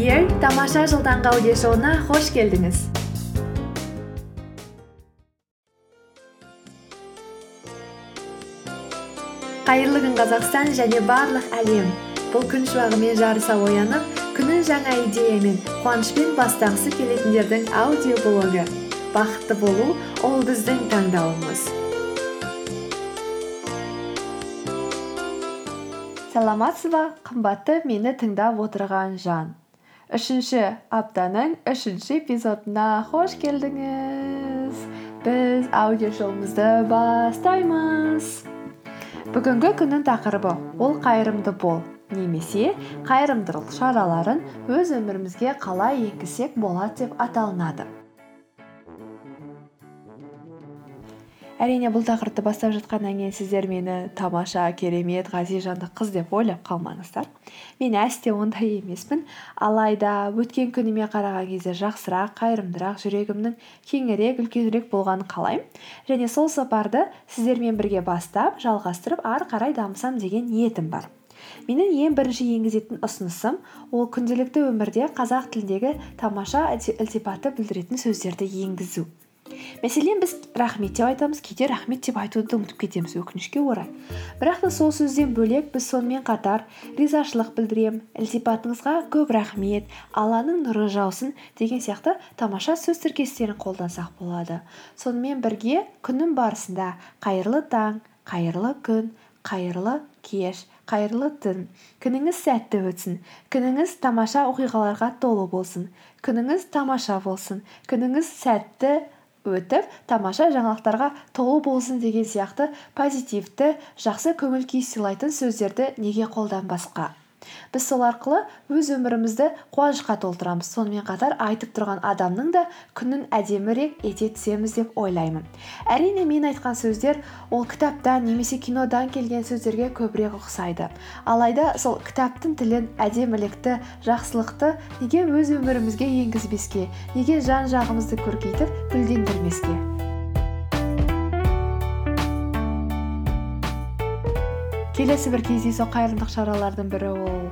Here тамаша жыл таңғы аудиошоуына қош келдіңіз қайырлы күн қазақстан және барлық әлем. Бұл күн шуағымен жарыса оянып күнін жаңа идеямен қуанышпен бастағысы келетіндердің аудиоблогы бақытты болу ол біздің таңдауымыз. Саламатсыз ба қымбатты мені тыңдап отырған жан. Үшінші аптаның үшінші эпизодына қош келдіңіз біз аудиошоуымызды бастаймыз бүгінгі күннің тақырыбы ол қайырымды бол немесе қайырымдылық шараларын өз өмірімізге қалай енгізсек болады деп аталынады. Әрине бұл тақырыпты бастап жатқаннан кейін сіздер мені тамаша керемет ғазиз жанды қыз деп ойлап қалмаңыздар. Мен әсте ондай емеспін. Алайда өткен күніме қараған кезде жақсырақ қайырымдырақ жүрегімнің кеңірек үлкенірек болғанын қалаймын. Және сол сапарды сіздермен бірге бастап жалғастырып ары қарай дамысам деген ниетім бар. Менің ең бірінші енгізетін ұсынысым ол күнделікті өмірде қазақ тіліндегі тамаша ілтипатты білдіретін сөздерді енгізу. Мәселен біз рахмет деп айтамыз кейде рахмет деп айтуды ұмытып кетеміз өкінішке орай. Бірақ та сол сөзден бөлек біз сонымен қатар ризашылық білдіремін ілтипатыңызға көп рахмет алланың нұры жаусын деген сияқты тамаша сөз тіркестерін қолдансақ болады. Сонымен бірге күннің барысында қайырлы таң қайырлы күн қайырлы кеш қайырлы түн. Күніңіз сәтті өтсін күніңіз тамаша оқиғаларға толы болсын күніңіз тамаша болсын күніңіз сәтті өтіп тамаша жаңалықтарға толы болсын деген сияқты позитивті жақсы көңіл күй сыйлайтын сөздерді неге қолданбасқа? Біз сол арқылы өз өмірімізді қуанышқа толтырамыз. Сонымен қатар айтып тұрған адамның да күнін әдемірек ете түсеміз деп ойлаймын. Әрине мен айтқан сөздер ол кітаптан немесе кинодан келген сөздерге көбірек ұқсайды. Алайда сол кітаптың тілін әдемілікті жақсылықты неге өз өмірімізге енгізбеске неге жан жағымызды көркейтіп гүлдендірмеске? Келесі бір кездейсоқ қайырымдылық шаралардың бірі ол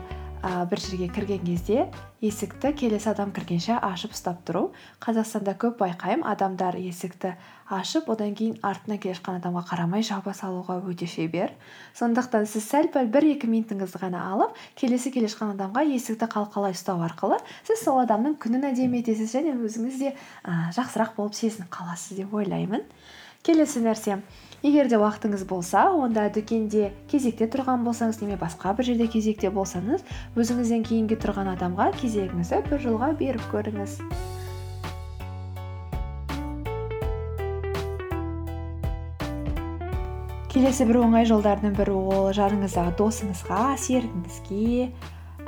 ә, бір жерге кірген кезде есікті келесі адам кіргенше ашып ұстап тұру. Қазақстанда көп байқаймын адамдар есікті ашып одан кейін артынан келе жатқан адамға қарамай жаба салуға өте шебер сондықтан сіз сәл пәл бір екі минутыңызды ғана алып келесі келе жатқан адамға есікті қалқалай ұстау арқылы сіз сол адамның күнін әдемі етесіз және өзіңіз де ә, жақсырақ болып сезініп қаласыз деп ойлаймын. Келесі нәрсе. Егер де уақытыңыз болса онда дүкенде кезекте тұрған болсаңыз немесе басқа бір жерде кезекте болсаңыз өзіңізден кейінгі тұрған адамға кезегіңізді бір жылға беріп көріңіз. Келесі бір оңай жолдардың бірі ол жаныңыздағы досыңызға серігіңізге.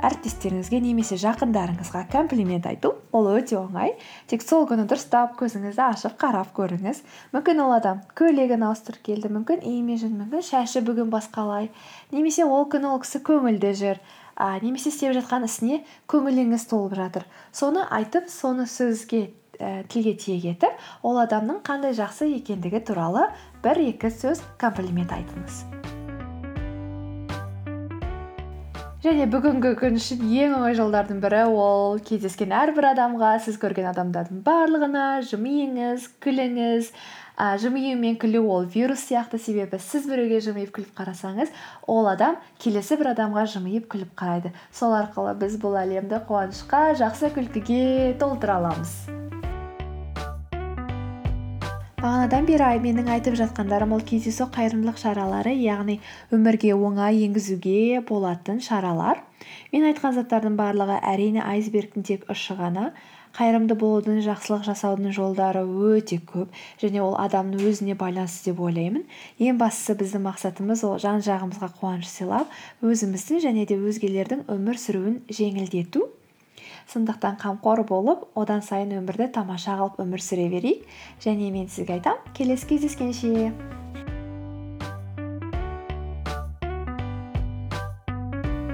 Әріптестеріңізге немесе жақындарыңызға комплимент айту ол өте оңай. Тек сол күні дұрыстап көзіңізді ашып қарап көріңіз. Мүмкін ол адам көйлегін ауыстырып келді мүмкін имиджін мүмкін шашы бүгін басқалай. Немесе ол күні ол кісі көңілді жүр. А, немесе істеп жатқан ісіне көңіліңіз толып жатыр. Соны айтып соны сөзге ә, тілге тиек етіп ол адамның қандай жақсы екендігі туралы бір екі сөз комплимент айтыңыз. Және бүгінгі күн үшін ең оңай жолдардың бірі ол кездескен әрбір адамға сіз көрген адамдардың барлығына жымиыңыз күліңіз. Ә, жымию мен күлу ол вирус сияқты себебі сіз біреуге жымиып күліп қарасаңыз ол адам келесі бір адамға жымиып күліп қарайды. Сол арқылы біз бұл әлемді қуанышқа жақсы күлкіге толтыра аламыз. Бағанадан бері менің айтып жатқандарым ол кездейсоқ қайырымдылық шаралары яғни өмірге оңай енгізуге болатын шаралар. Мен айтқан заттардың барлығы әрине айсбергтің тек ұшы ғана. Қайырымды болудың жақсылық жасаудың жолдары өте көп және ол адамның өзіне байланысты деп ойлаймын. Ең бастысы біздің мақсатымыз ол жан жағымызға қуаныш сыйлап өзіміздің және де өзгелердің өмір сүруін жеңілдету. Сондықтан қамқор болып одан сайын өмірді тамаша қылып өмір сүре берейік. Және мен сізге айтамын келесі кездескенше.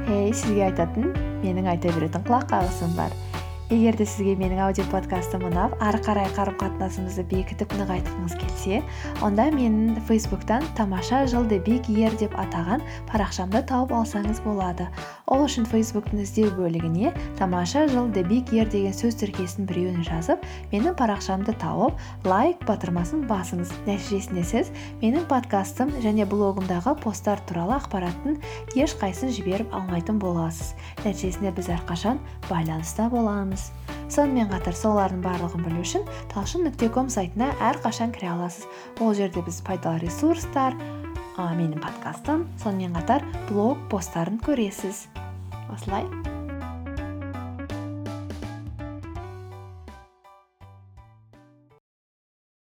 Ей сізге айтатын менің айта беретін құлақ қағысым бар. Егер де сізге менің аудиоподкастым ұнап ары қарай қарым қатынасымызды бекітіп нығайтқыңыз келсе онда менің фейсбуктан тамаша жыл биг иер деп атаған парақшамды тауып алсаңыз болады. Ол үшін фейсбуктың іздеу бөлігіне тамаша жыл биг иер деген сөз тіркесінің біреуін жазып менің парақшамды тауып лайк батырмасын басыңыз. Нәтижесінде сіз менің подкастым және блогымдағы посттар туралы ақпараттың ешқайсысын жіберіп алмайтын боласыз нәтижесінде біз әрқашан байланыста боламыз. Сонымен қатар солардың барлығын білу үшін талшын нүкте ком сайтына әрқашан кіре аласыз. Ол жерде біз пайдалы ресурстар менің подкастым сонымен қатар блог посттарын көресіз. Осылай.